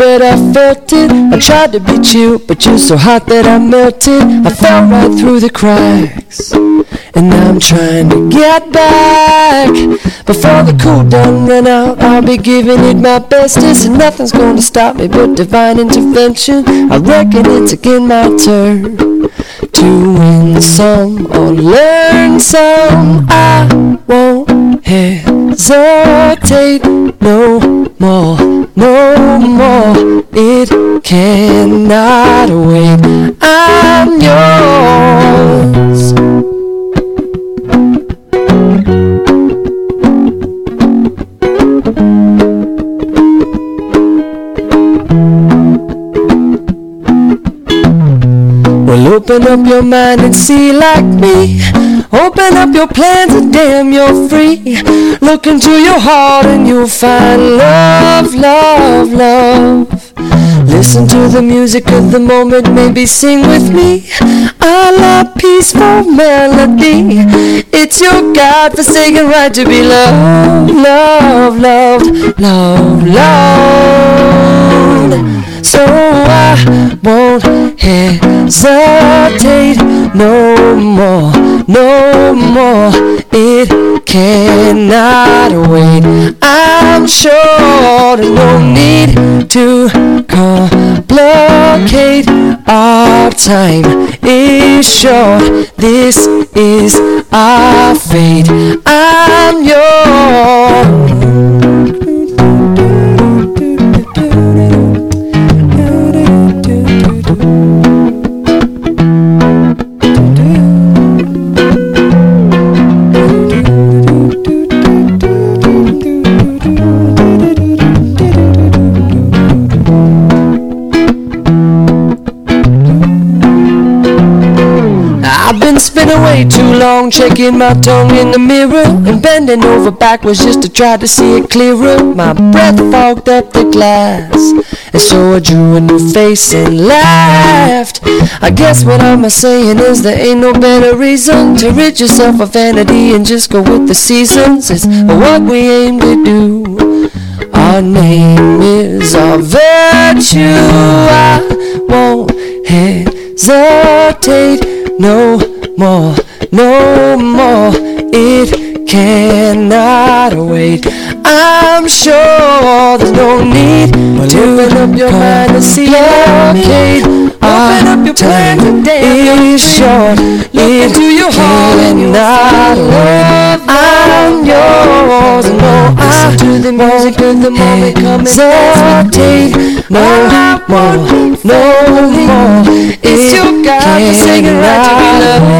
Bet I felt it I tried to beat you but you're so hot that I melted. I fell right through the cracks. And I'm trying to get back. Before the cool done run out I'll be giving it my bestest. And nothing's gonna stop me but divine intervention. I reckon it's again my turn To win some or learn some. I won't hesitate no more, no more. It cannot wait. I'm yours. Open up your mind and see like me. Open up your plans and damn, you're free. Look into your heart and you'll find love, love, love. Listen to the music of the moment, maybe sing with me. Love peaceful melody. It's your God-forsaken right to be loved, loved, loved, loved, loved. So I won't hesitate no more, no more. It cannot wait. I'm sure there's no need to complicate. Our time is short. This is our fate. I'm yours. Way too long, checking my tongue in the mirror and bending over backwards just to try to see it clearer. My breath fogged up the glass, and so I drew a new face and laughed. I guess what I'm saying is there ain't no better reason to rid yourself of vanity and just go with the seasons. It's what we aim to do. Our name is our virtue. I won't hesitate no more, no more. It cannot wait. I'm sure there's no need to open up your mind and see blockade. Open up your plan today. Is short. Look into your heart and you'll love. I'm yours. No, I to the music of the moment come and hesitate. No more, no more. It's your God-forsaken right to be loved.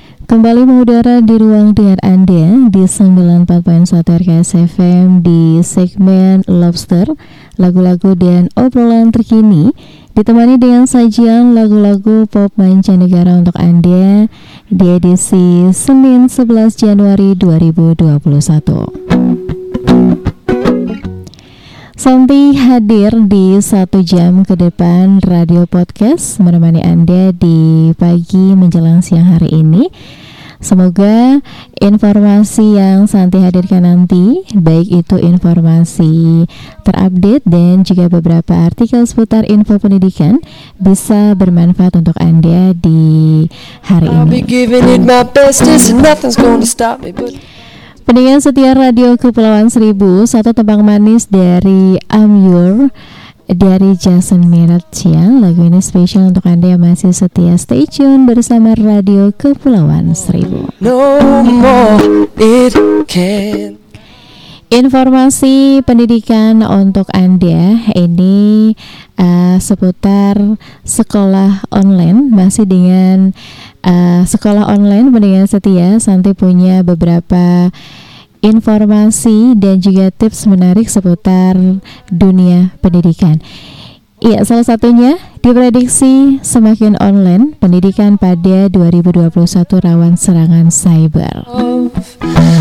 Kembali mengudara di ruang dengar Anda di 94.1 RKS FM di segmen Lobster Lagu-lagu dan obrolan terkini. Ditemani dengan sajian lagu-lagu pop mancanegara untuk Anda Di edisi Senin 11 Januari 2021 Santi hadir di satu jam ke depan radio podcast menemani Anda di pagi menjelang siang hari ini. Semoga informasi yang Santi hadirkan nanti baik itu informasi terupdate dan juga beberapa artikel seputar info pendidikan bisa bermanfaat untuk Anda di hari ini. Pendengar setia Radio Kepulauan Seribu, satu tebang manis dari Amyur dari Jason Mirat ya Lagu ini spesial untuk Anda yang masih setia. Stay tune bersama Radio Kepulauan Seribu. No more it can. Informasi pendidikan untuk Anda ini uh, seputar sekolah online masih dengan uh, sekolah online pendengar setia Santi punya beberapa informasi dan juga tips menarik seputar dunia pendidikan. Iya, salah satunya diprediksi semakin online pendidikan pada 2021 rawan serangan cyber.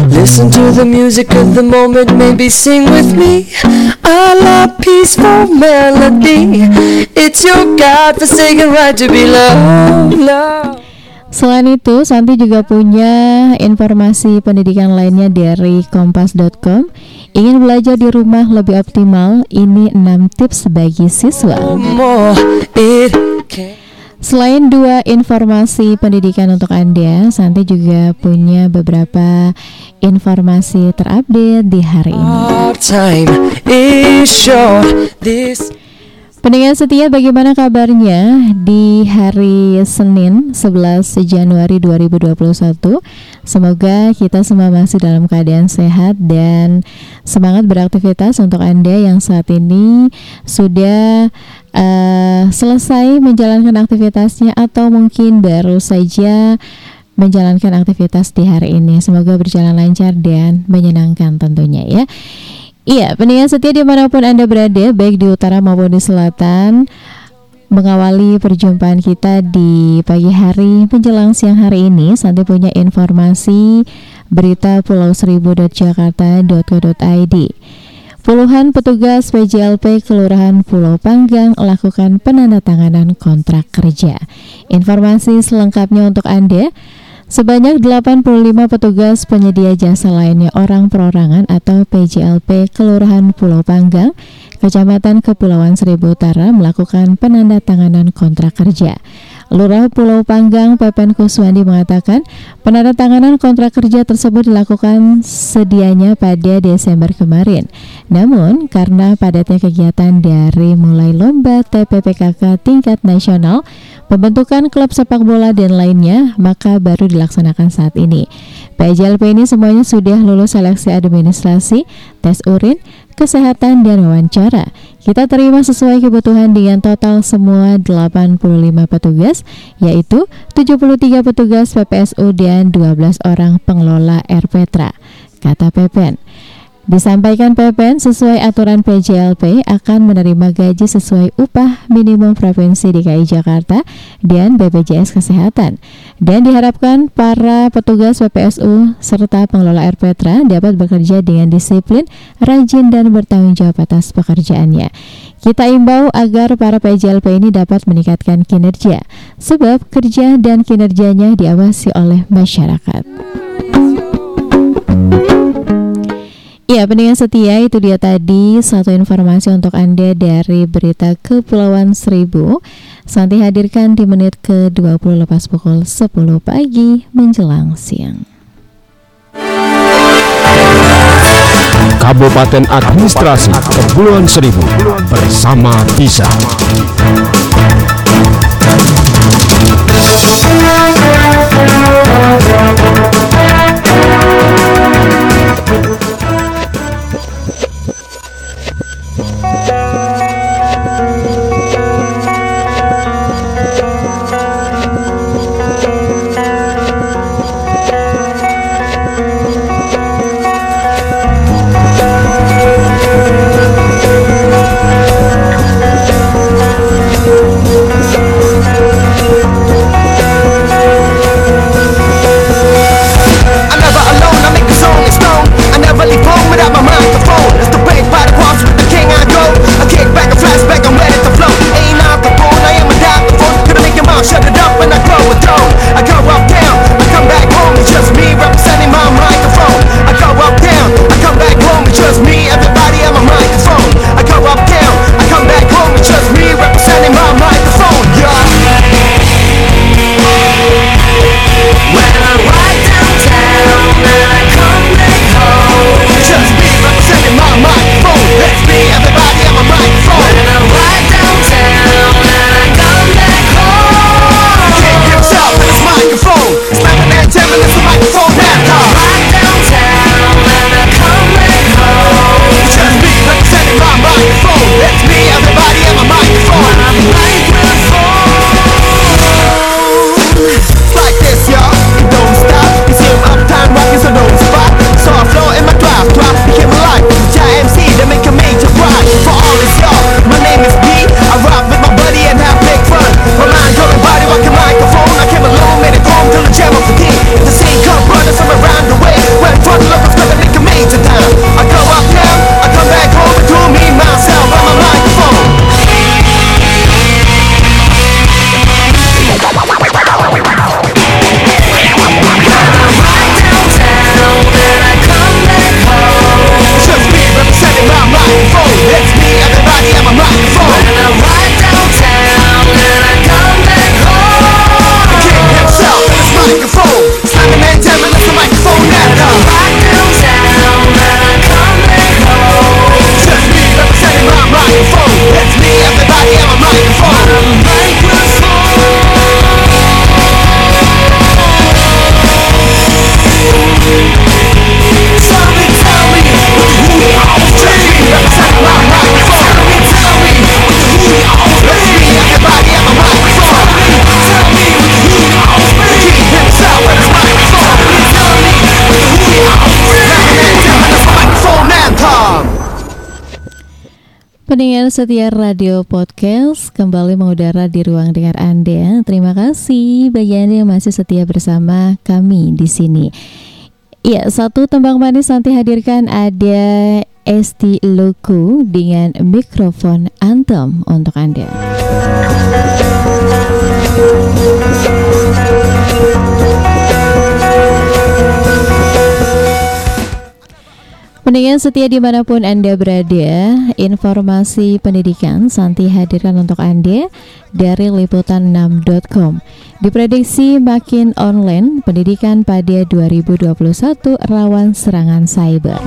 Listen to the music of the moment, maybe sing with me. I love peaceful melody. It's your God-forsaken right to be loved. Love. Selain itu, Santi juga punya informasi pendidikan lainnya dari kompas.com. Ingin belajar di rumah lebih optimal? Ini 6 tips bagi siswa. Selain dua informasi pendidikan untuk Anda, Santi juga punya beberapa informasi terupdate di hari ini. Pendengar setia bagaimana kabarnya di hari Senin 11 Januari 2021 Semoga kita semua masih dalam keadaan sehat dan semangat beraktivitas untuk Anda yang saat ini sudah uh, selesai menjalankan aktivitasnya atau mungkin baru saja menjalankan aktivitas di hari ini. Semoga berjalan lancar dan menyenangkan tentunya ya Iya, pendengar setia di mana pun Anda berada, baik di utara maupun di selatan, mengawali perjumpaan kita di pagi hari menjelang siang hari ini, Santi punya informasi berita Pulau Seribu.jakarta.co.id. Puluhan petugas PJLP Kelurahan Pulau Panggang melakukan penandatanganan kontrak kerja. Informasi selengkapnya untuk Anda Sebanyak 85 petugas penyedia jasa lainnya orang perorangan atau PJLP Kelurahan Pulau Panggang, Kecamatan Kepulauan Seribu Utara melakukan penandatanganan kontrak kerja. Lurah Pulau Panggang Pepen Kuswandi mengatakan penandatanganan kontrak kerja tersebut dilakukan sedianya pada Desember kemarin. Namun karena padatnya kegiatan dari mulai lomba TPPKK tingkat nasional, pembentukan klub sepak bola dan lainnya, maka baru dilaksanakan saat ini. PJLP ini semuanya sudah lulus seleksi administrasi, tes urin, kesehatan, dan wawancara. Kita terima sesuai kebutuhan dengan total semua 85 petugas, yaitu 73 petugas PPSU dan 12 orang pengelola RPTRA, kata Pepen. Disampaikan PPN sesuai aturan PJLP akan menerima gaji sesuai upah minimum Provinsi DKI Jakarta dan BPJS Kesehatan. Dan diharapkan para petugas PPSU serta pengelola RPTRA dapat bekerja dengan disiplin, rajin dan bertanggung jawab atas pekerjaannya. Kita imbau agar para PJLP ini dapat meningkatkan kinerja, sebab kerja dan kinerjanya diawasi oleh masyarakat. Ya, pendengar setia itu dia tadi satu informasi untuk Anda dari berita Kepulauan Seribu. Santi hadirkan di menit ke-20 lepas pukul 10 pagi menjelang siang. Kabupaten Administrasi Kepulauan Seribu bersama bisa. Pendengar setia radio podcast kembali mengudara di ruang dengar Anda. Terima kasih bagi Anda yang masih setia bersama kami di sini. Ya, satu tembang manis nanti hadirkan ada Esti Loku dengan mikrofon Anthem untuk Anda. Pendengar setia di mana pun Anda berada, informasi pendidikan Santi hadirkan untuk Anda dari liputan6.com. Diprediksi makin online, pendidikan pada 2021 rawan serangan cyber.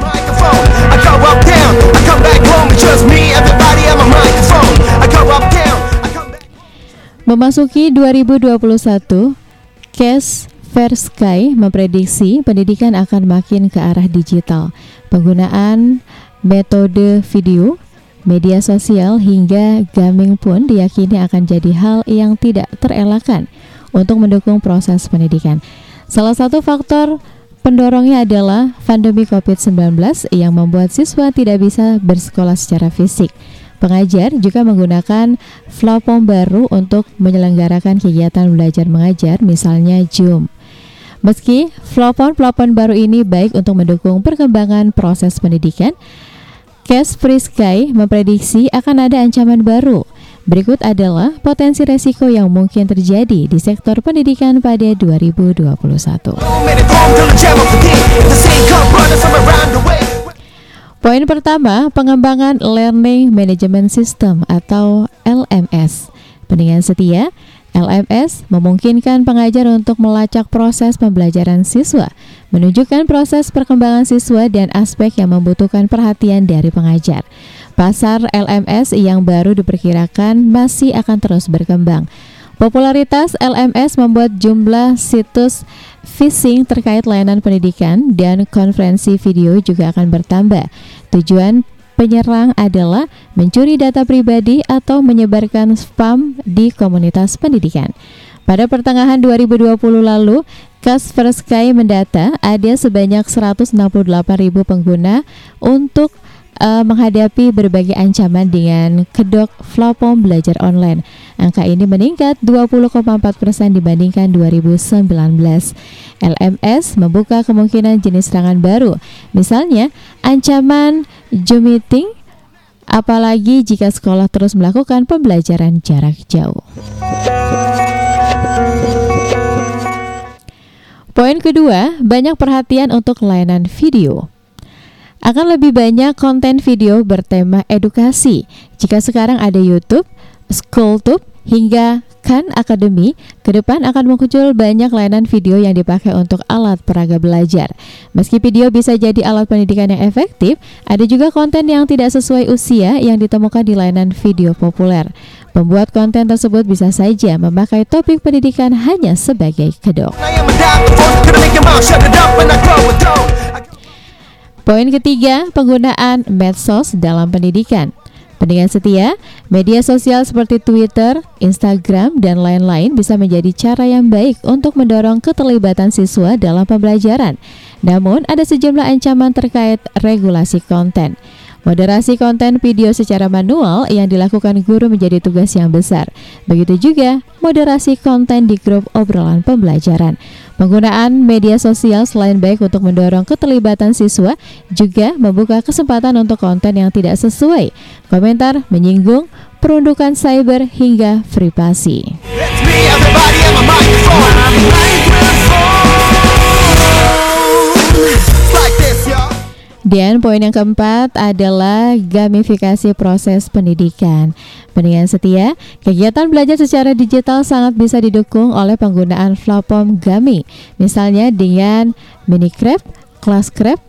Memasuki 2021, Cash Fair Sky memprediksi pendidikan akan makin ke arah digital. Penggunaan metode video, media sosial hingga gaming pun diyakini akan jadi hal yang tidak terelakkan untuk mendukung proses pendidikan. Salah satu faktor pendorongnya adalah pandemi COVID-19 yang membuat siswa tidak bisa bersekolah secara fisik. Pengajar juga menggunakan platform baru untuk menyelenggarakan kegiatan belajar mengajar, misalnya Zoom. Meski plafon-plafon baru ini baik untuk mendukung perkembangan proses pendidikan, Cash Free Sky memprediksi akan ada ancaman baru. Berikut adalah potensi resiko yang mungkin terjadi di sektor pendidikan pada 2021. Poin pertama, pengembangan Learning Management System atau LMS. Pendengar setia, LMS memungkinkan pengajar untuk melacak proses pembelajaran siswa, menunjukkan proses perkembangan siswa dan aspek yang membutuhkan perhatian dari pengajar. Pasar LMS yang baru diperkirakan masih akan terus berkembang. Popularitas LMS membuat jumlah situs phishing terkait layanan pendidikan dan konferensi video juga akan bertambah. Tujuan penyerang adalah mencuri data pribadi atau menyebarkan spam di komunitas pendidikan. Pada pertengahan 2020 lalu, Kaspersky mendata ada sebanyak 168 ribu pengguna untuk uh, menghadapi berbagai ancaman dengan kedok platform belajar online. Angka ini meningkat 20,4 persen dibandingkan 2019. LMS membuka kemungkinan jenis serangan baru, misalnya ancaman Zoom meeting, apalagi jika sekolah terus melakukan pembelajaran jarak jauh. Poin kedua, banyak perhatian untuk layanan video. Akan lebih banyak konten video bertema edukasi. Jika sekarang ada YouTube, SchoolTube, hingga Khan Academy, ke depan akan muncul banyak layanan video yang dipakai untuk alat peraga belajar. Meski video bisa jadi alat pendidikan yang efektif, ada juga konten yang tidak sesuai usia yang ditemukan di layanan video populer. Pembuat konten tersebut bisa saja memakai topik pendidikan hanya sebagai kedok. Poin ketiga, penggunaan medsos dalam pendidikan. Pendengar setia, media sosial seperti Twitter, Instagram, dan lain-lain bisa menjadi cara yang baik untuk mendorong keterlibatan siswa dalam pembelajaran. Namun, ada sejumlah ancaman terkait regulasi konten. Moderasi konten video secara manual yang dilakukan guru menjadi tugas yang besar. Begitu juga moderasi konten di grup obrolan pembelajaran. Penggunaan media sosial selain baik untuk mendorong keterlibatan siswa, juga membuka kesempatan untuk konten yang tidak sesuai, komentar menyinggung, perundukan cyber hingga privasi. Dan poin yang keempat adalah gamifikasi proses pendidikan. Pendidikan setia, kegiatan belajar secara digital sangat bisa didukung oleh penggunaan platform Gami, misalnya dengan Minicraft, Classcraft,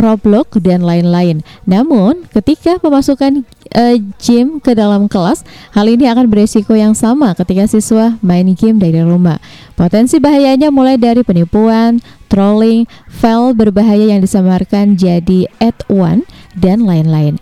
Roblox dan lain-lain. Namun, ketika pemasukan uh, game ke dalam kelas, hal ini akan beresiko yang sama ketika siswa main game dari rumah. Potensi bahayanya mulai dari penipuan, trolling, file berbahaya yang disamarkan jadi ad one dan lain-lain.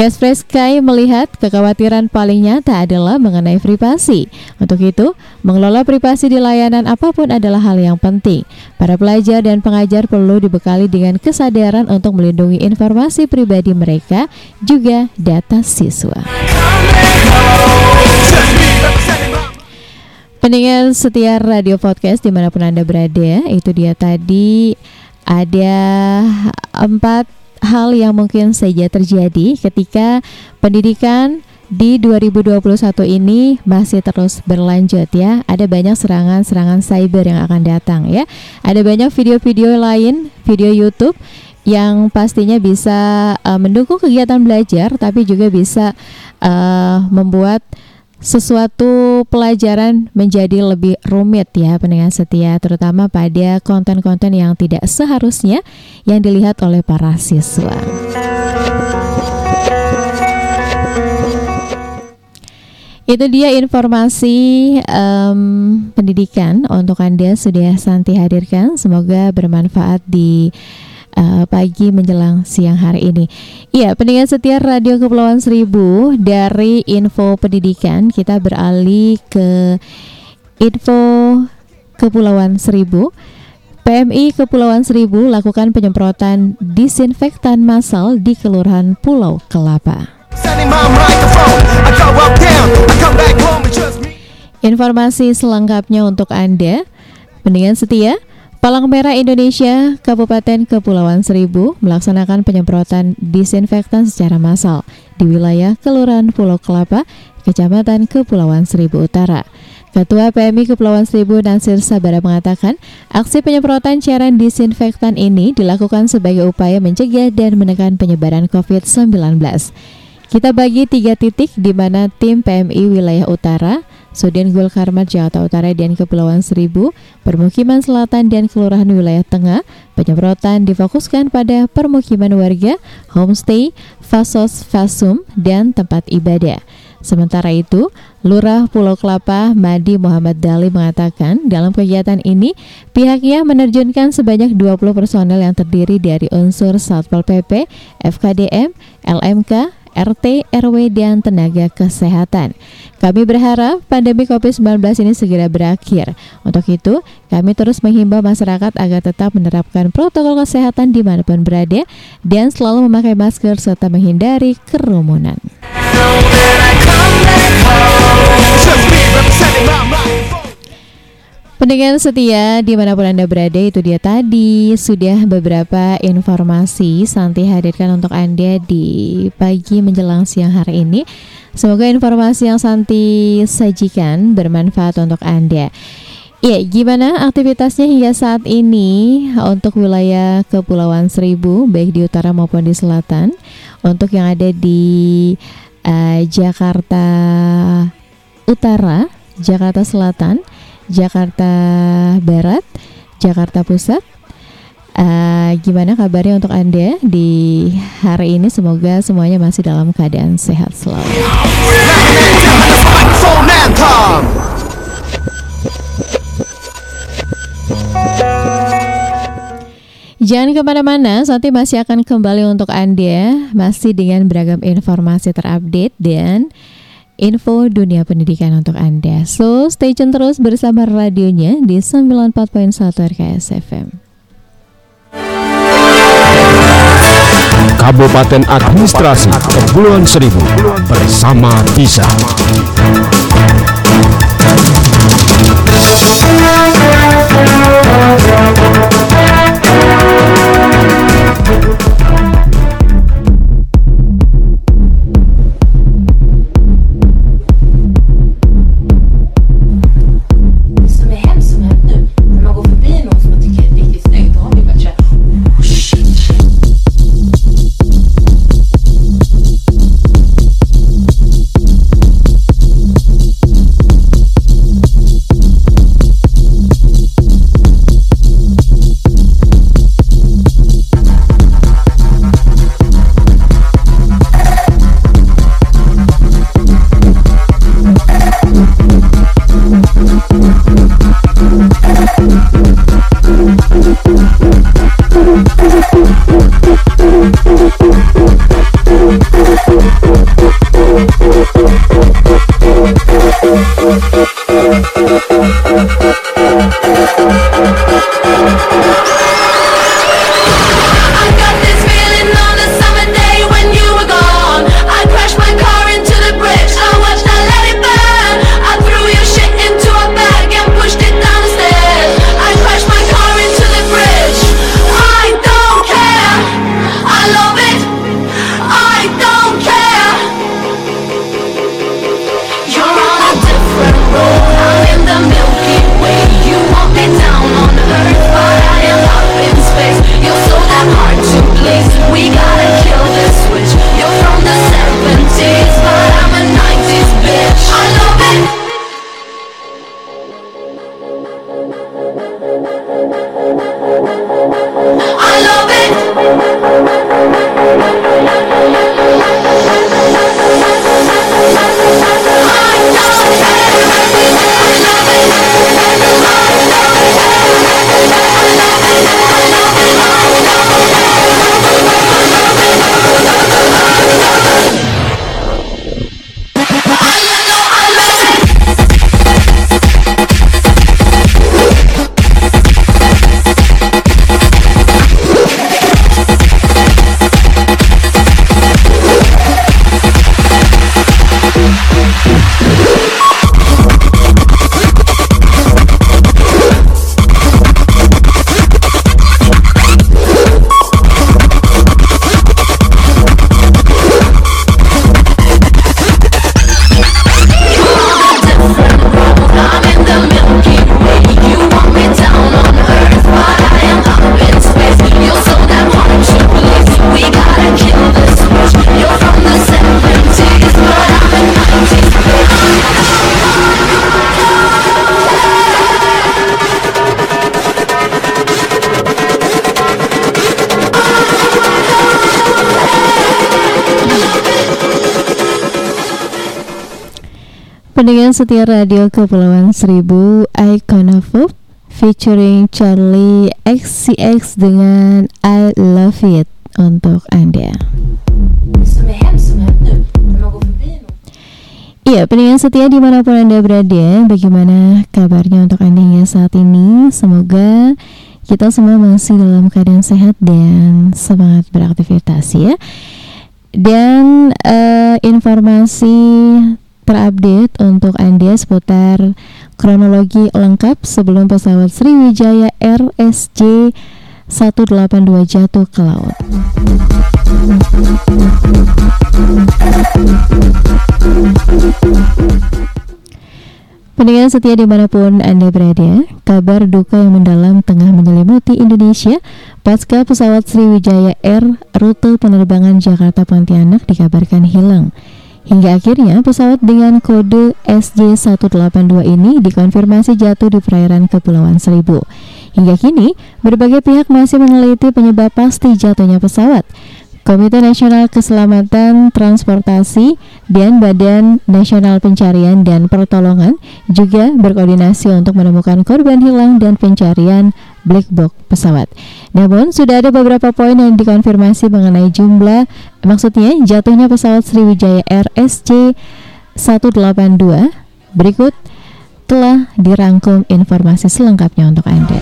Cashfresh Sky melihat kekhawatiran paling nyata adalah mengenai privasi. Untuk itu, mengelola privasi di layanan apa pun adalah hal yang penting. Para pelajar dan pengajar perlu dibekali dengan kesadaran untuk melindungi informasi pribadi mereka, juga data siswa. Pendengar setia radio podcast di mana pun Anda berada, itu dia tadi ada empat hal yang mungkin saja terjadi ketika pendidikan di 2021 ini masih terus berlanjut ya. Ada banyak serangan-serangan cyber yang akan datang ya. Ada banyak video-video lain, video YouTube yang pastinya bisa uh, mendukung kegiatan belajar tapi juga bisa uh, membuat sesuatu pelajaran menjadi lebih rumit ya pendengar setia terutama pada konten-konten yang tidak seharusnya yang dilihat oleh para siswa. Itu dia informasi um, pendidikan untuk Anda sudah Santi hadirkan. Semoga bermanfaat di uh, pagi menjelang siang hari ini. Iya, pendengar setia Radio Kepulauan Seribu dari info pendidikan kita beralih ke info Kepulauan Seribu. PMI Kepulauan Seribu lakukan penyemprotan disinfektan massal di Kelurahan Pulau Kelapa. Informasi selengkapnya untuk Anda, pendengar setia, Palang Merah Indonesia Kabupaten Kepulauan Seribu melaksanakan penyemprotan disinfektan secara massal di wilayah Kelurahan Pulau Kelapa, Kecamatan Kepulauan Seribu Utara. Ketua PMI Kepulauan Seribu Nasir Sabara mengatakan, aksi penyemprotan cairan disinfektan ini dilakukan sebagai upaya mencegah dan menekan penyebaran COVID-19. Kita bagi tiga titik di mana tim PMI wilayah utara Sudin Gul Karmat Jakarta Utara dan Kepulauan Seribu, permukiman selatan dan kelurahan wilayah tengah, penyemprotan difokuskan pada permukiman warga, homestay, fasos fasum, dan tempat ibadah. Sementara itu, Lurah Pulau Kelapa Madi Muhammad Dali mengatakan dalam kegiatan ini pihaknya menerjunkan sebanyak 20 personel yang terdiri dari unsur Satpol PP, FKDM, LMK, RT, RW, dan tenaga kesehatan. Kami berharap pandemi COVID-19 ini segera berakhir. Untuk itu, kami terus menghimbau masyarakat agar tetap menerapkan protokol kesehatan di mana pun berada dan selalu memakai masker serta menghindari kerumunan. Pendengar setia di mana pun Anda berada itu dia tadi. Sudah beberapa informasi Santi hadirkan untuk Anda di pagi menjelang siang hari ini. Semoga informasi yang Santi sajikan bermanfaat untuk Anda. Ya, gimana aktivitasnya hingga saat ini untuk wilayah Kepulauan Seribu baik di utara maupun di selatan? Untuk yang ada di uh, Jakarta Utara, Jakarta Selatan Jakarta Barat, Jakarta Pusat. Uh, gimana kabarnya untuk Anda di hari ini? Semoga semuanya masih dalam keadaan sehat selalu. Jangan ke mana-mana, Santi masih akan kembali untuk Anda Masih dengan beragam informasi terupdate dan info dunia pendidikan untuk Anda. So, stay tune terus bersama radionya di 94.1 RKS FM. Kabupaten Administrasi Kepulauan Seribu bersama Bisa. Pendengar setia radio Kepulauan Seribu Icon of Hope featuring Charlie XCX dengan I Love It untuk Anda. Iya, pendengar setia di mana pun Anda berada, bagaimana kabarnya untuk Anda hingga saat ini? Semoga kita semua masih dalam keadaan sehat dan semangat beraktivitas ya. Dan uh, informasi terupdate untuk Anda seputar kronologi lengkap sebelum pesawat Sriwijaya RSJ 182 jatuh ke laut. Pendengar setia di mana pun Anda berada, kabar duka yang mendalam tengah menyelimuti Indonesia pasca pesawat Sriwijaya Air rute penerbangan Jakarta Pontianak dikabarkan hilang. Hingga akhirnya pesawat dengan kode SJ182 ini dikonfirmasi jatuh di perairan Kepulauan Seribu. Hingga kini, berbagai pihak masih meneliti penyebab pasti jatuhnya pesawat. Komite Nasional Keselamatan Transportasi dan Badan Nasional Pencarian dan Pertolongan juga berkoordinasi untuk menemukan korban hilang dan pencarian black box pesawat. Namun sudah ada beberapa poin yang dikonfirmasi mengenai jumlah maksudnya jatuhnya pesawat Sriwijaya RSC 182. Berikut telah dirangkum informasi selengkapnya untuk Anda.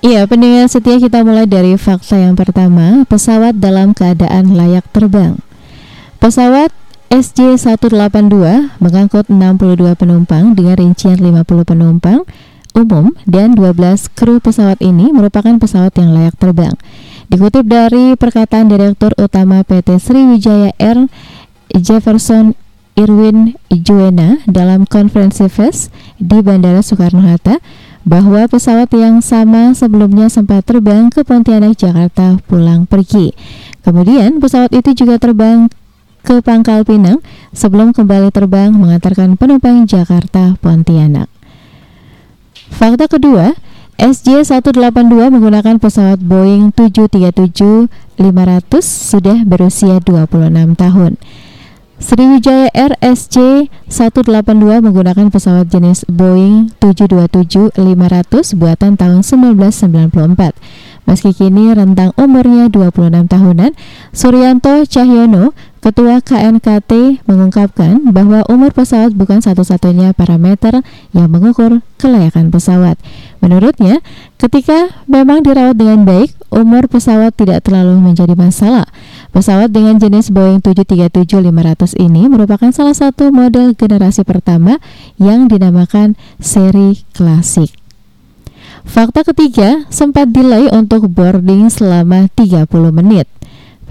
Iya, pendengar setia kita mulai dari fakta yang pertama, pesawat dalam keadaan layak terbang. Pesawat SJ182 mengangkut 62 penumpang dengan rincian 50 penumpang umum dan 12 kru pesawat ini merupakan pesawat yang layak terbang. Dikutip dari perkataan Direktur Utama PT Sriwijaya Air Jefferson Irwin Juena dalam konferensi pers di Bandara Soekarno-Hatta bahwa pesawat yang sama sebelumnya sempat terbang ke Pontianak, Jakarta pulang pergi. Kemudian pesawat itu juga terbang ke Pangkal Pinang sebelum kembali terbang mengantarkan penumpang Jakarta Pontianak. Fakta kedua, SJ182 menggunakan pesawat Boeing 737-500 sudah berusia 26 tahun. Sriwijaya RSC 182 menggunakan pesawat jenis Boeing 727-500 buatan tahun 1994. Meski kini rentang umurnya 26 tahunan, Suryanto Cahyono, Ketua KNKT mengungkapkan bahwa umur pesawat bukan satu-satunya parameter yang mengukur kelayakan pesawat. Menurutnya, ketika memang dirawat dengan baik, umur pesawat tidak terlalu menjadi masalah. Pesawat dengan jenis Boeing 737-500 ini merupakan salah satu model generasi pertama yang dinamakan seri klasik. Fakta ketiga, sempat delay untuk boarding selama 30 menit.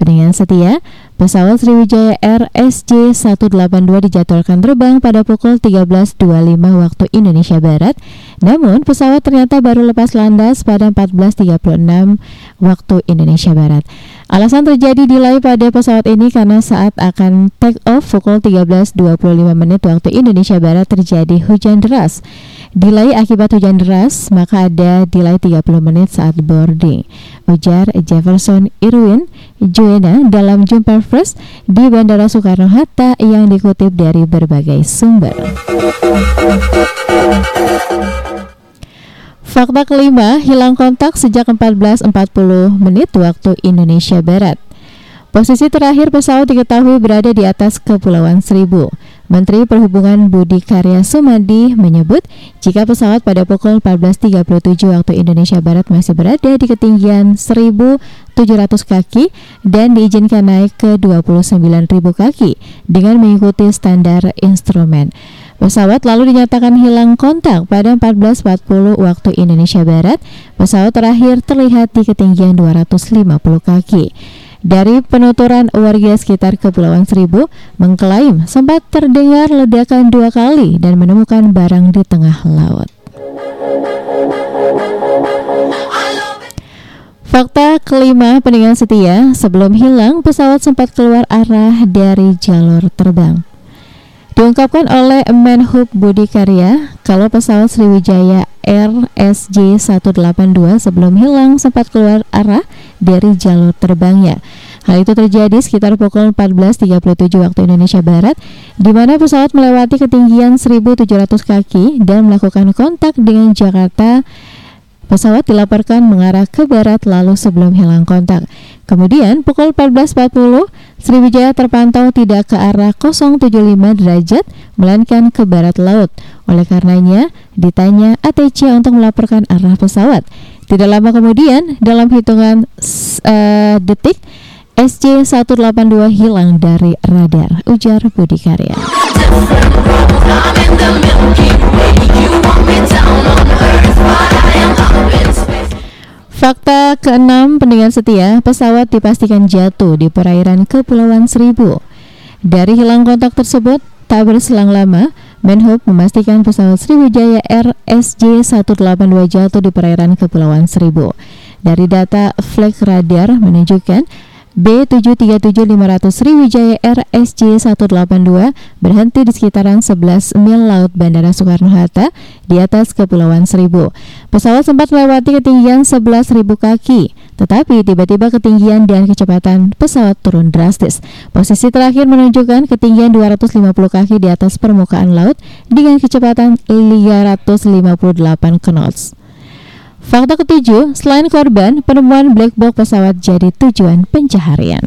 Pendengar setia, pesawat Sriwijaya Air SJ182 dijadwalkan terbang pada pukul 13.25 waktu Indonesia Barat. Namun, pesawat ternyata baru lepas landas pada 14.36 waktu Indonesia Barat. Alasan terjadi delay pada pesawat ini karena saat akan take off pukul 13.25 menit waktu Indonesia Barat terjadi hujan deras. Delay akibat hujan deras, maka ada delay 30 menit saat boarding. Ujar Jefferson Irwin Juena dalam jumpa pers di Bandara Soekarno-Hatta yang dikutip dari berbagai sumber. Fakta kelima, hilang kontak sejak 14.40 menit waktu Indonesia Barat. Posisi terakhir pesawat diketahui berada di atas Kepulauan Seribu. Menteri Perhubungan Budi Karya Sumadi menyebut jika pesawat pada pukul 14.37 waktu Indonesia Barat masih berada di ketinggian 1.700 kaki dan diizinkan naik ke 29.000 kaki dengan mengikuti standar instrumen. Pesawat lalu dinyatakan hilang kontak pada 14.40 waktu Indonesia Barat. Pesawat terakhir terlihat di ketinggian 250 kaki. Dari penuturan warga sekitar Kepulauan Seribu mengklaim sempat terdengar ledakan dua kali dan menemukan barang di tengah laut. Fakta kelima pendengar setia, sebelum hilang pesawat sempat keluar arah dari jalur terbang. Diungkapkan oleh Menhub Budi Karya, kalau pesawat Sriwijaya RSJ 182 sebelum hilang sempat keluar arah dari jalur terbangnya. Hal itu terjadi sekitar pukul 14.37 waktu Indonesia Barat, di mana pesawat melewati ketinggian 1.700 kaki dan melakukan kontak dengan Jakarta Pesawat dilaporkan mengarah ke barat lalu sebelum hilang kontak. Kemudian pukul 14.40, Sriwijaya terpantau tidak ke arah 075 derajat, melainkan ke barat laut. Oleh karenanya, ditanya ATC untuk melaporkan arah pesawat. Tidak lama kemudian, dalam hitungan uh, detik, SC-182 hilang dari radar, ujar Budi Karya. Fakta keenam pendengar setia, pesawat dipastikan jatuh di perairan Kepulauan Seribu. Dari hilang kontak tersebut, tak berselang lama, Menhub memastikan pesawat Sriwijaya RSJ 182 jatuh di perairan Kepulauan Seribu. Dari data flight radar menunjukkan B737500 Sriwijaya RSJ 182 berhenti di sekitaran 11 mil laut Bandara Soekarno-Hatta di atas Kepulauan Seribu. Pesawat sempat melewati ketinggian 11.000 kaki, tetapi tiba-tiba ketinggian dan kecepatan pesawat turun drastis. Posisi terakhir menunjukkan ketinggian 250 kaki di atas permukaan laut dengan kecepatan 558 knots. Fakta ketujuh, selain korban, penemuan black box pesawat jadi tujuan pencaharian.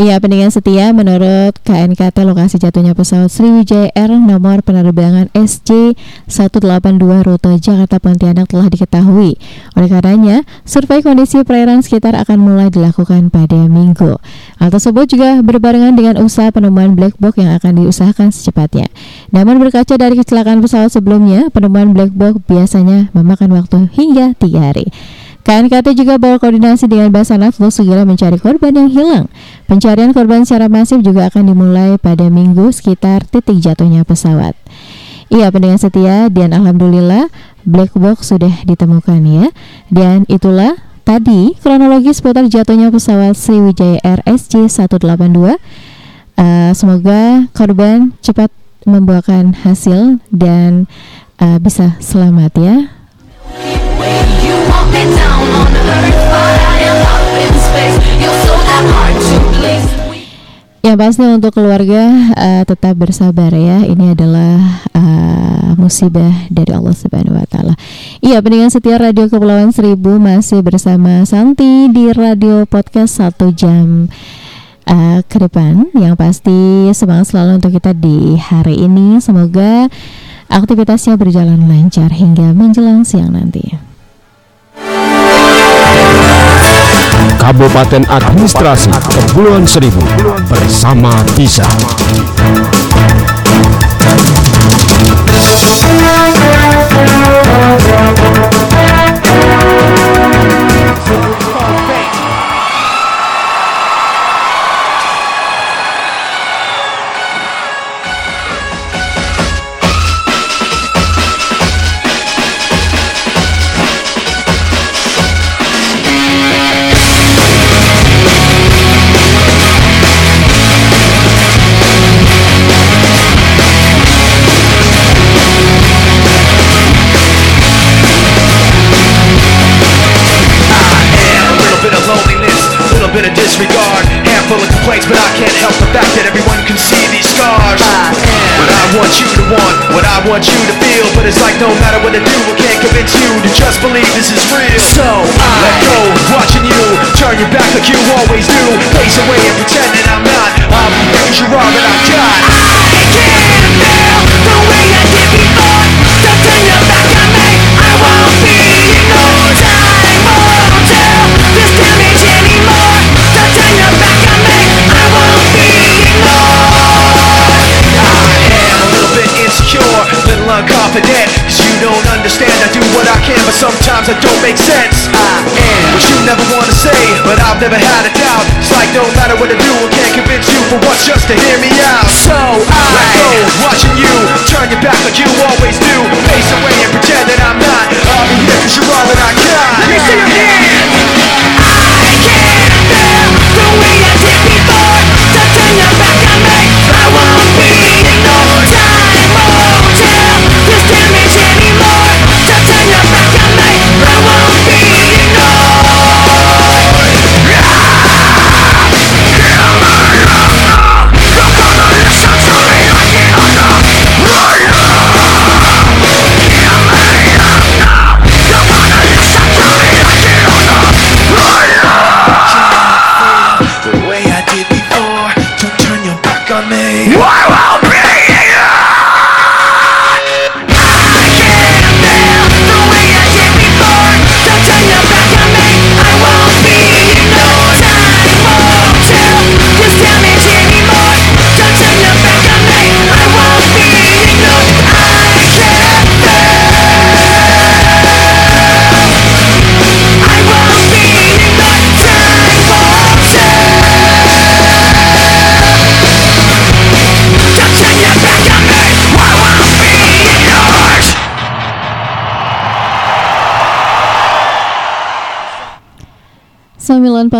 Iya, pendengar setia, menurut KNKT lokasi jatuhnya pesawat Sriwijaya Air nomor penerbangan SJ182 rute Jakarta Pontianak telah diketahui. Oleh karenanya, survei kondisi perairan sekitar akan mulai dilakukan pada minggu. Hal tersebut juga berbarengan dengan usaha penemuan black box yang akan diusahakan secepatnya. Namun berkaca dari kecelakaan pesawat sebelumnya, penemuan black box biasanya memakan waktu hingga tiga hari. KNKT juga berkoordinasi dengan Basarnas untuk segera mencari korban yang hilang. Pencarian korban secara masif juga akan dimulai pada minggu sekitar titik jatuhnya pesawat. Iya pendengar setia dan Alhamdulillah black box sudah ditemukan ya. Dan itulah tadi kronologi seputar jatuhnya pesawat Sriwijaya RSJ 182. Uh, semoga korban cepat membuahkan hasil dan uh, bisa selamat ya. Yang pasti untuk keluarga uh, tetap bersabar ya. Ini adalah uh, musibah dari Allah Subhanahu wa taala. Iya, pendengar setia Radio Kepulauan Seribu masih bersama Santi di Radio Podcast satu jam uh, ke depan. Yang pasti semangat selalu untuk kita di hari ini. Semoga aktivitasnya berjalan lancar hingga menjelang siang nanti. Kabupaten Administrasi Kepulauan Seribu bersama Tisa.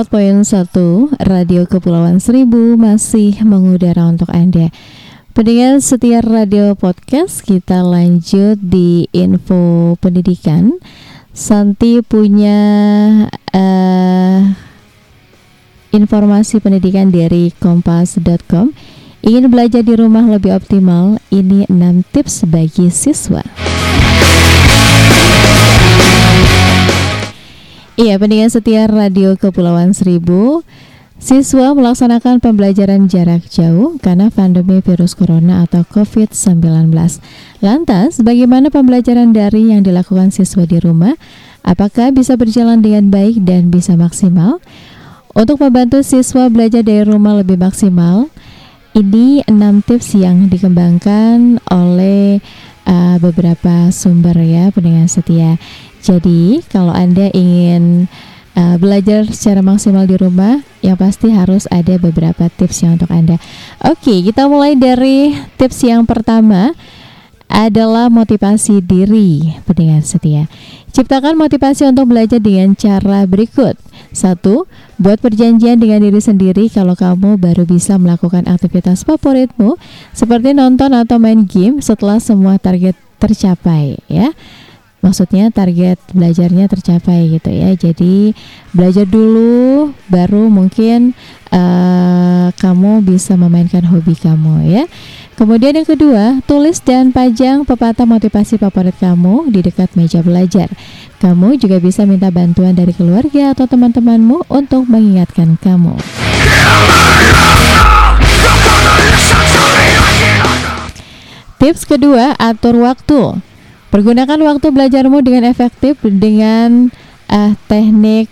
94.1 Radio Kepulauan Seribu masih mengudara untuk Anda. Pendengar setia radio podcast, kita lanjut di info pendidikan. Santi punya eh, informasi pendidikan dari kompas.com. Ingin belajar di rumah lebih optimal? Ini 6 tips bagi siswa. Iya, pendengar setia Radio Kepulauan Seribu, siswa melaksanakan pembelajaran jarak jauh karena pandemi virus corona atau COVID-19. Lantas, bagaimana pembelajaran daring yang dilakukan siswa di rumah? Apakah bisa berjalan dengan baik dan bisa maksimal? Untuk membantu siswa belajar dari rumah lebih maksimal, ini 6 tips yang dikembangkan oleh uh, beberapa sumber ya pendengar setia. Jadi kalau Anda ingin uh, belajar secara maksimal di rumah, yang pasti harus ada beberapa tips yang untuk Anda. Oke, kita mulai dari tips yang pertama adalah motivasi diri pendengar setia. Ciptakan motivasi untuk belajar dengan cara berikut. Satu, buat perjanjian dengan diri sendiri kalau kamu baru bisa melakukan aktivitas favoritmu seperti nonton atau main game setelah semua target tercapai ya. Maksudnya target belajarnya tercapai gitu ya. Jadi belajar dulu baru mungkin uh, kamu bisa memainkan hobi kamu ya. Kemudian yang kedua, tulis dan pajang pepatah motivasi favorit kamu di dekat meja belajar. Kamu juga bisa minta bantuan dari keluarga atau teman-temanmu untuk mengingatkan kamu. Tips kedua, atur waktu. Pergunakan waktu belajarmu dengan efektif dengan uh, teknik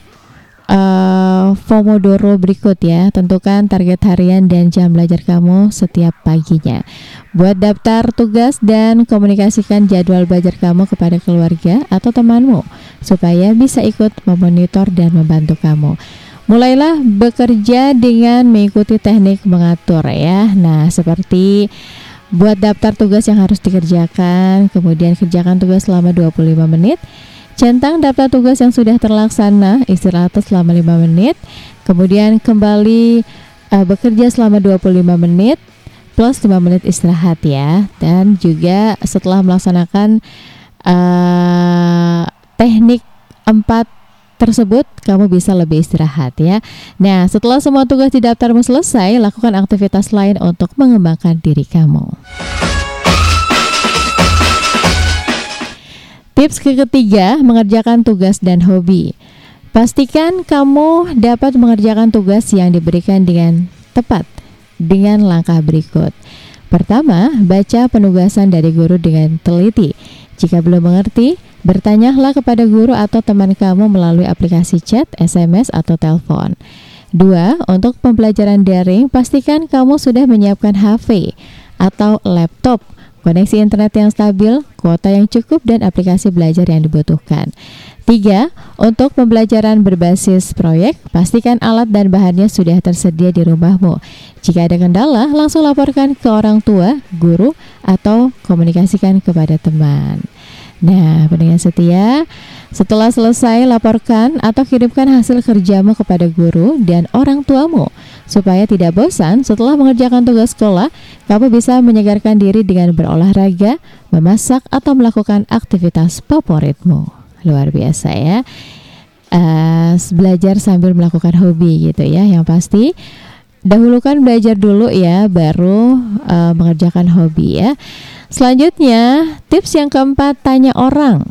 uh, Pomodoro berikut ya. Tentukan target harian dan jam belajar kamu setiap paginya. Buat daftar tugas dan komunikasikan jadwal belajar kamu kepada keluarga atau temanmu supaya bisa ikut memonitor dan membantu kamu. Mulailah bekerja dengan mengikuti teknik mengatur ya. Nah, seperti buat daftar tugas yang harus dikerjakan, kemudian kerjakan tugas selama 25 menit. Centang daftar tugas yang sudah terlaksana, istirahat selama 5 menit, kemudian kembali uh, bekerja selama 25 menit plus 5 menit istirahat ya. Dan juga setelah melaksanakan uh, teknik 4 tersebut kamu bisa lebih istirahat ya. Nah, setelah semua tugas di daftarmu selesai, lakukan aktivitas lain untuk mengembangkan diri kamu. Tips ketiga, mengerjakan tugas dan hobi. Pastikan kamu dapat mengerjakan tugas yang diberikan dengan tepat dengan langkah berikut. Pertama, baca penugasan dari guru dengan teliti. Jika belum mengerti, bertanyalah kepada guru atau teman kamu melalui aplikasi chat, SMS, atau telepon. Dua, untuk pembelajaran daring, pastikan kamu sudah menyiapkan HP atau laptop, koneksi internet yang stabil, kuota yang cukup, dan aplikasi belajar yang dibutuhkan. Tiga, untuk pembelajaran berbasis proyek, pastikan alat dan bahannya sudah tersedia di rumahmu. Jika ada kendala, langsung laporkan ke orang tua, guru, atau komunikasikan kepada teman. Nah, pendengar setia, setelah selesai laporkan atau kirimkan hasil kerjamu kepada guru dan orang tuamu. Supaya tidak bosan setelah mengerjakan tugas sekolah, kamu bisa menyegarkan diri dengan berolahraga, memasak, atau melakukan aktivitas favoritmu luar biasa ya. Uh, belajar sambil melakukan hobi gitu ya yang pasti. Dahulukan belajar dulu ya baru uh, mengerjakan hobi ya. Selanjutnya tips yang keempat tanya orang.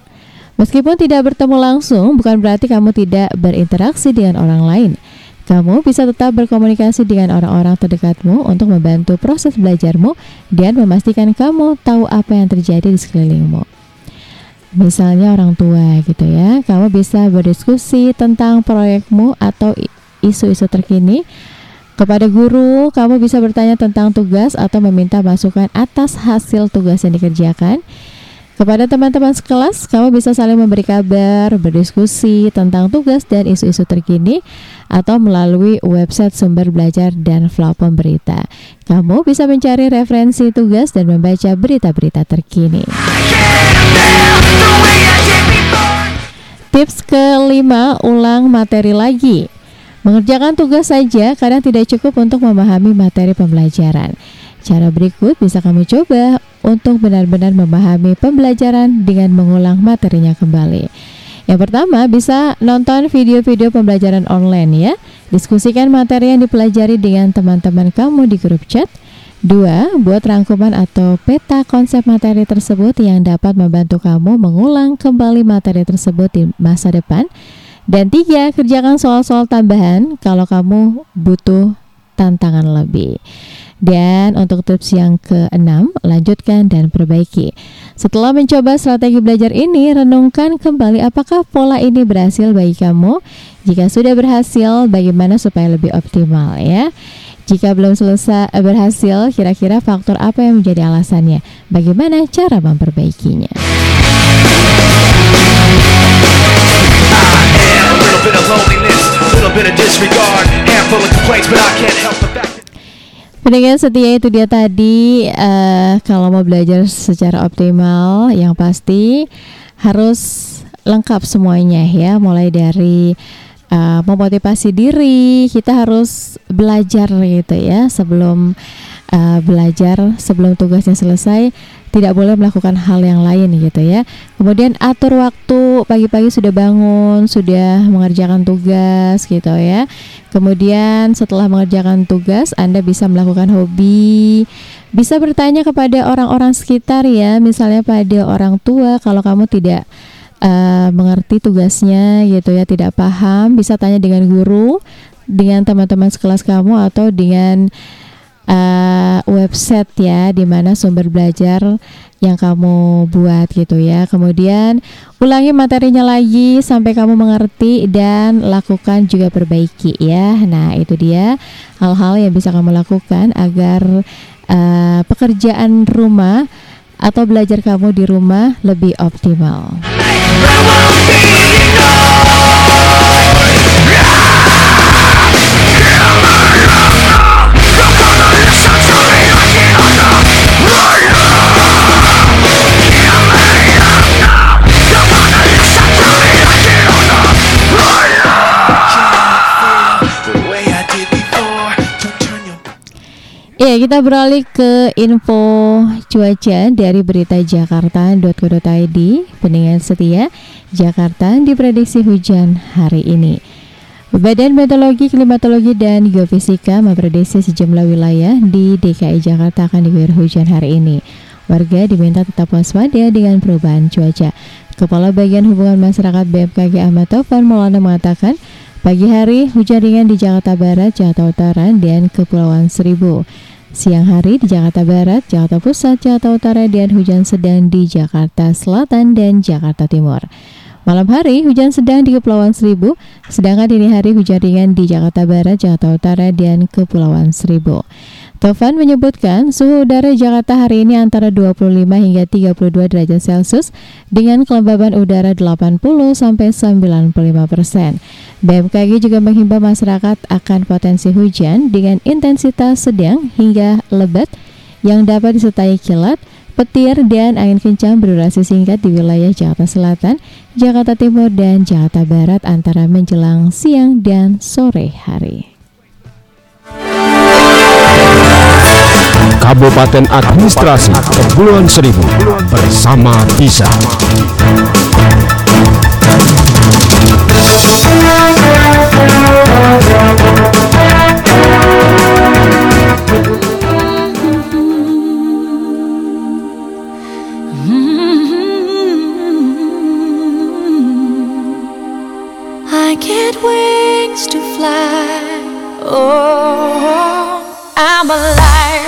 Meskipun tidak bertemu langsung bukan berarti kamu tidak berinteraksi dengan orang lain. Kamu bisa tetap berkomunikasi dengan orang-orang terdekatmu untuk membantu proses belajarmu dan memastikan kamu tahu apa yang terjadi di sekelilingmu misalnya orang tua gitu ya. Kamu bisa berdiskusi tentang proyekmu atau isu-isu terkini. Kepada guru, kamu bisa bertanya tentang tugas atau meminta masukan atas hasil tugas yang dikerjakan. Kepada teman-teman sekelas, kamu bisa saling memberi kabar, berdiskusi tentang tugas dan isu-isu terkini, atau melalui website sumber belajar dan platform berita. Kamu bisa mencari referensi tugas dan membaca berita-berita terkini. Tips kelima, ulang materi lagi. Mengerjakan tugas saja kadang tidak cukup untuk memahami materi pembelajaran. Cara berikut bisa kamu coba untuk benar-benar memahami pembelajaran dengan mengulang materinya kembali. Yang pertama, bisa nonton video-video pembelajaran online ya. Diskusikan materi yang dipelajari dengan teman-teman kamu di grup chat Dua, buat rangkuman atau peta konsep materi tersebut yang dapat membantu kamu mengulang kembali materi tersebut di masa depan. Dan tiga, kerjakan soal-soal tambahan kalau kamu butuh tantangan lebih. Dan untuk tips yang keenam, lanjutkan dan perbaiki. Setelah mencoba strategi belajar ini, renungkan kembali apakah pola ini berhasil bagi kamu. Jika sudah berhasil, bagaimana supaya lebih optimal ya. Jika belum selesai eh, berhasil, kira-kira faktor apa yang menjadi alasannya? Bagaimana cara memperbaikinya? Pendengar setia itu dia tadi uh, kalau mau belajar secara optimal yang pasti harus lengkap semuanya ya. Mulai dari uh, memotivasi diri kita harus belajar gitu ya sebelum uh, belajar sebelum tugasnya selesai tidak boleh melakukan hal yang lain gitu ya. Kemudian atur waktu pagi-pagi sudah bangun sudah mengerjakan tugas gitu ya. Kemudian setelah mengerjakan tugas Anda bisa melakukan hobi. Bisa bertanya kepada orang-orang sekitar ya misalnya pada orang tua kalau kamu tidak uh, mengerti tugasnya gitu ya tidak paham bisa tanya dengan guru dengan teman-teman sekelas kamu atau dengan uh, website ya di mana sumber belajar yang kamu buat gitu ya. Kemudian ulangi materinya lagi sampai kamu mengerti dan lakukan juga perbaiki ya. Nah, itu dia hal-hal yang bisa kamu lakukan agar uh, pekerjaan rumah atau belajar kamu di rumah lebih optimal. Ya, kita beralih ke info cuaca dari berita jakarta.co.id. Pendengar setia, Jakarta diprediksi hujan hari ini. Badan Meteorologi, Klimatologi, dan Geofisika memprediksi sejumlah wilayah di DKI Jakarta akan diguyur hujan hari ini. Warga diminta tetap waspada dengan perubahan cuaca. Kepala Bagian Hubungan Masyarakat BMKG Ahmad Taufan Maulana mengatakan, Pagi hari hujan ringan di Jakarta Barat, Jakarta Utara, dan Kepulauan Seribu. Siang hari di Jakarta Barat, Jakarta Pusat, Jakarta Utara, dan hujan sedang di Jakarta Selatan dan Jakarta Timur. Malam hari hujan sedang di Kepulauan Seribu, sedangkan dini hari hujan ringan di Jakarta Barat, Jakarta Utara, dan Kepulauan Seribu. Tovan menyebutkan suhu udara Jakarta hari ini antara 25 hingga 32 derajat Celcius dengan kelembaban udara 80 sampai 95 persen. BMKG juga menghimbau masyarakat akan potensi hujan dengan intensitas sedang hingga lebat yang dapat disertai kilat, petir, dan angin kencang berdurasi singkat di wilayah Jakarta Selatan, Jakarta Timur, dan Jakarta Barat antara menjelang siang dan sore hari. Kabupaten Administrasi Kepulauan Seribu bersama bisa. I get wings to fly. Oh, I'm alive.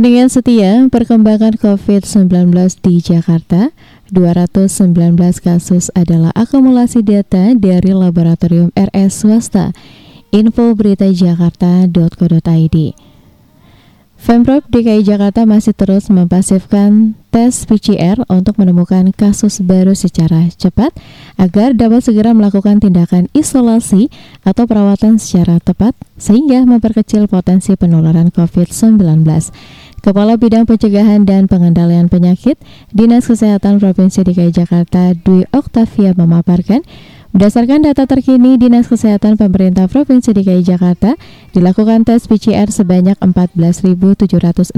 Pendengar setia, perkembangan COVID-19 di Jakarta, 219 kasus adalah akumulasi data dari laboratorium RS swasta. Info berita jakarta.co.id Pemprov DKI Jakarta masih terus mempasifkan tes PCR untuk menemukan kasus baru secara cepat agar dapat segera melakukan tindakan isolasi atau perawatan secara tepat sehingga memperkecil potensi penularan COVID-19. Kepala Bidang Pencegahan dan Pengendalian Penyakit Dinas Kesehatan Provinsi DKI Jakarta Dwi Oktavia memaparkan Berdasarkan data terkini Dinas Kesehatan Pemerintah Provinsi DKI Jakarta, dilakukan tes PCR sebanyak 14.761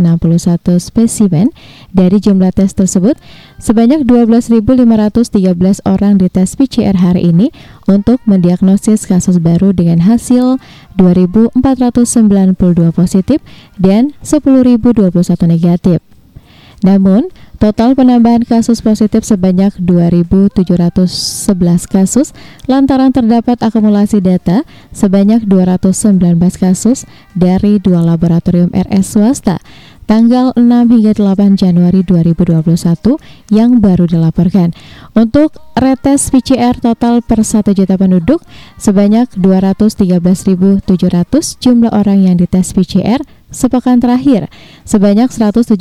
spesimen. Dari jumlah tes tersebut, sebanyak 12.513 orang dites PCR hari ini untuk mendiagnosis kasus baru dengan hasil 2.492 positif dan 10.021 negatif. Namun, total penambahan kasus positif sebanyak 2.711 kasus. Lantaran terdapat akumulasi data sebanyak 219 kasus dari dua laboratorium RS swasta tanggal 6 hingga 8 Januari 2021 yang baru dilaporkan. Untuk retes PCR total per 1 juta penduduk sebanyak 213.700 jumlah orang yang dites PCR sepekan terakhir sebanyak 117.374.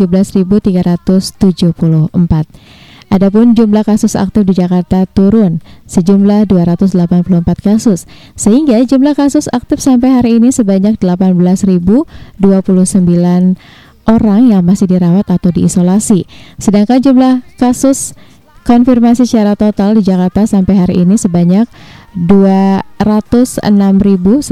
Adapun jumlah kasus aktif di Jakarta turun sejumlah 284 kasus, sehingga jumlah kasus aktif sampai hari ini sebanyak 18.029 orang yang masih dirawat atau diisolasi. Sedangkan jumlah kasus konfirmasi secara total di Jakarta sampai hari ini sebanyak 206.122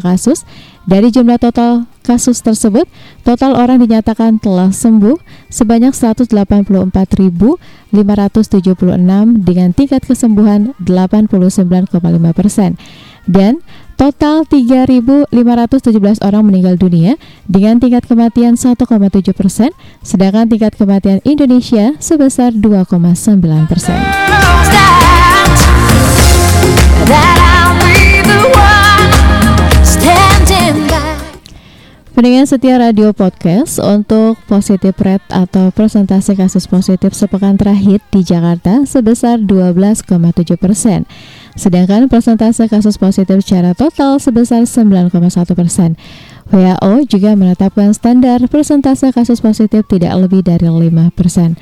kasus. Dari jumlah total kasus tersebut, total orang dinyatakan telah sembuh sebanyak 184.576 dengan tingkat kesembuhan 89,5 persen. Dan total 3.517 orang meninggal dunia dengan tingkat kematian 1,7 persen, sedangkan tingkat kematian Indonesia sebesar 2,9 persen. Pendengar setia radio podcast untuk positif rate atau persentase kasus positif sepekan terakhir di Jakarta sebesar 12,7 persen. Sedangkan persentase kasus positif secara total sebesar 9,1 persen. WHO juga menetapkan standar persentase kasus positif tidak lebih dari 5 persen.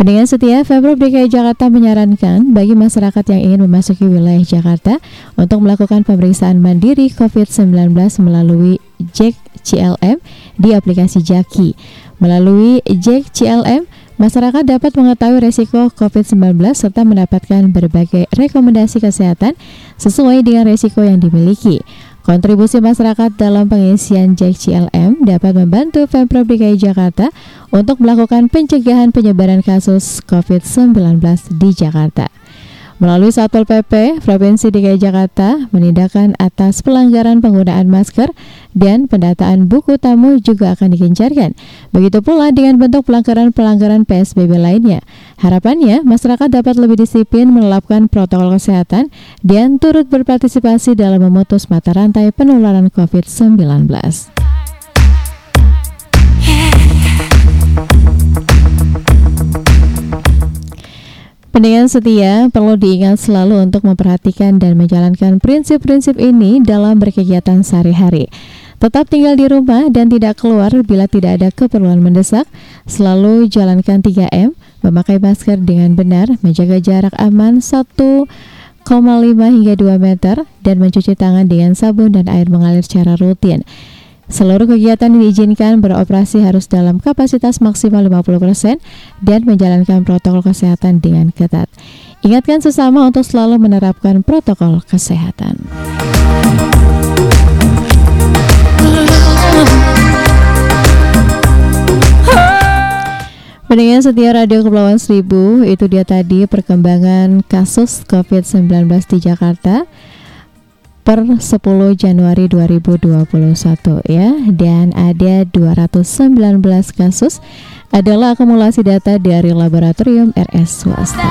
Pendengar setia, Pemprov DKI Jakarta menyarankan bagi masyarakat yang ingin memasuki wilayah Jakarta untuk melakukan pemeriksaan mandiri COVID-19 melalui Jack CLM di aplikasi Jaki. Melalui Jack CLM, masyarakat dapat mengetahui resiko COVID-19 serta mendapatkan berbagai rekomendasi kesehatan sesuai dengan resiko yang dimiliki. Kontribusi masyarakat dalam pengisian Jack CLM dapat membantu Pemprov DKI Jakarta untuk melakukan pencegahan penyebaran kasus COVID-19 di Jakarta. Melalui Satpol PP, Provinsi DKI Jakarta menindakkan atas pelanggaran penggunaan masker dan pendataan buku tamu juga akan digencarkan. Begitu pula dengan bentuk pelanggaran-pelanggaran PSBB lainnya. Harapannya, masyarakat dapat lebih disiplin menerapkan protokol kesehatan dan turut berpartisipasi dalam memutus mata rantai penularan COVID-19. Pendengar setia perlu diingat selalu untuk memperhatikan dan menjalankan prinsip-prinsip ini dalam berkegiatan sehari-hari. Tetap tinggal di rumah dan tidak keluar bila tidak ada keperluan mendesak. Selalu jalankan 3M, memakai masker dengan benar, menjaga jarak aman 1,5 hingga 2 meter, dan mencuci tangan dengan sabun dan air mengalir secara rutin. Seluruh kegiatan diizinkan beroperasi harus dalam kapasitas maksimal 50% dan menjalankan protokol kesehatan dengan ketat. Ingatkan sesama untuk selalu menerapkan protokol kesehatan. Pendengar setia Radio Kepulauan Seribu, itu dia tadi perkembangan kasus COVID-19 di Jakarta per 10 Januari 2021 ya dan ada 219 kasus adalah akumulasi data dari laboratorium RS swasta.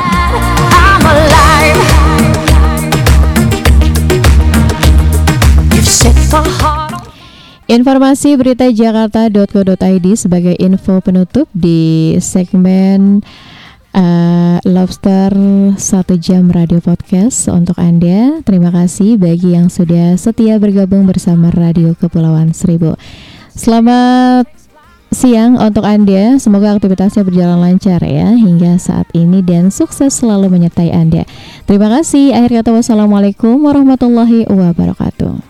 Informasi berita jakarta.co.id sebagai info penutup di segmen uh, Lobster satu jam radio podcast untuk Anda. Terima kasih bagi yang sudah setia bergabung bersama Radio Kepulauan Seribu. Selamat siang untuk Anda. Semoga aktivitasnya berjalan lancar ya hingga saat ini dan sukses selalu menyertai Anda. Terima kasih. Akhir kata wassalamualaikum warahmatullahi wabarakatuh.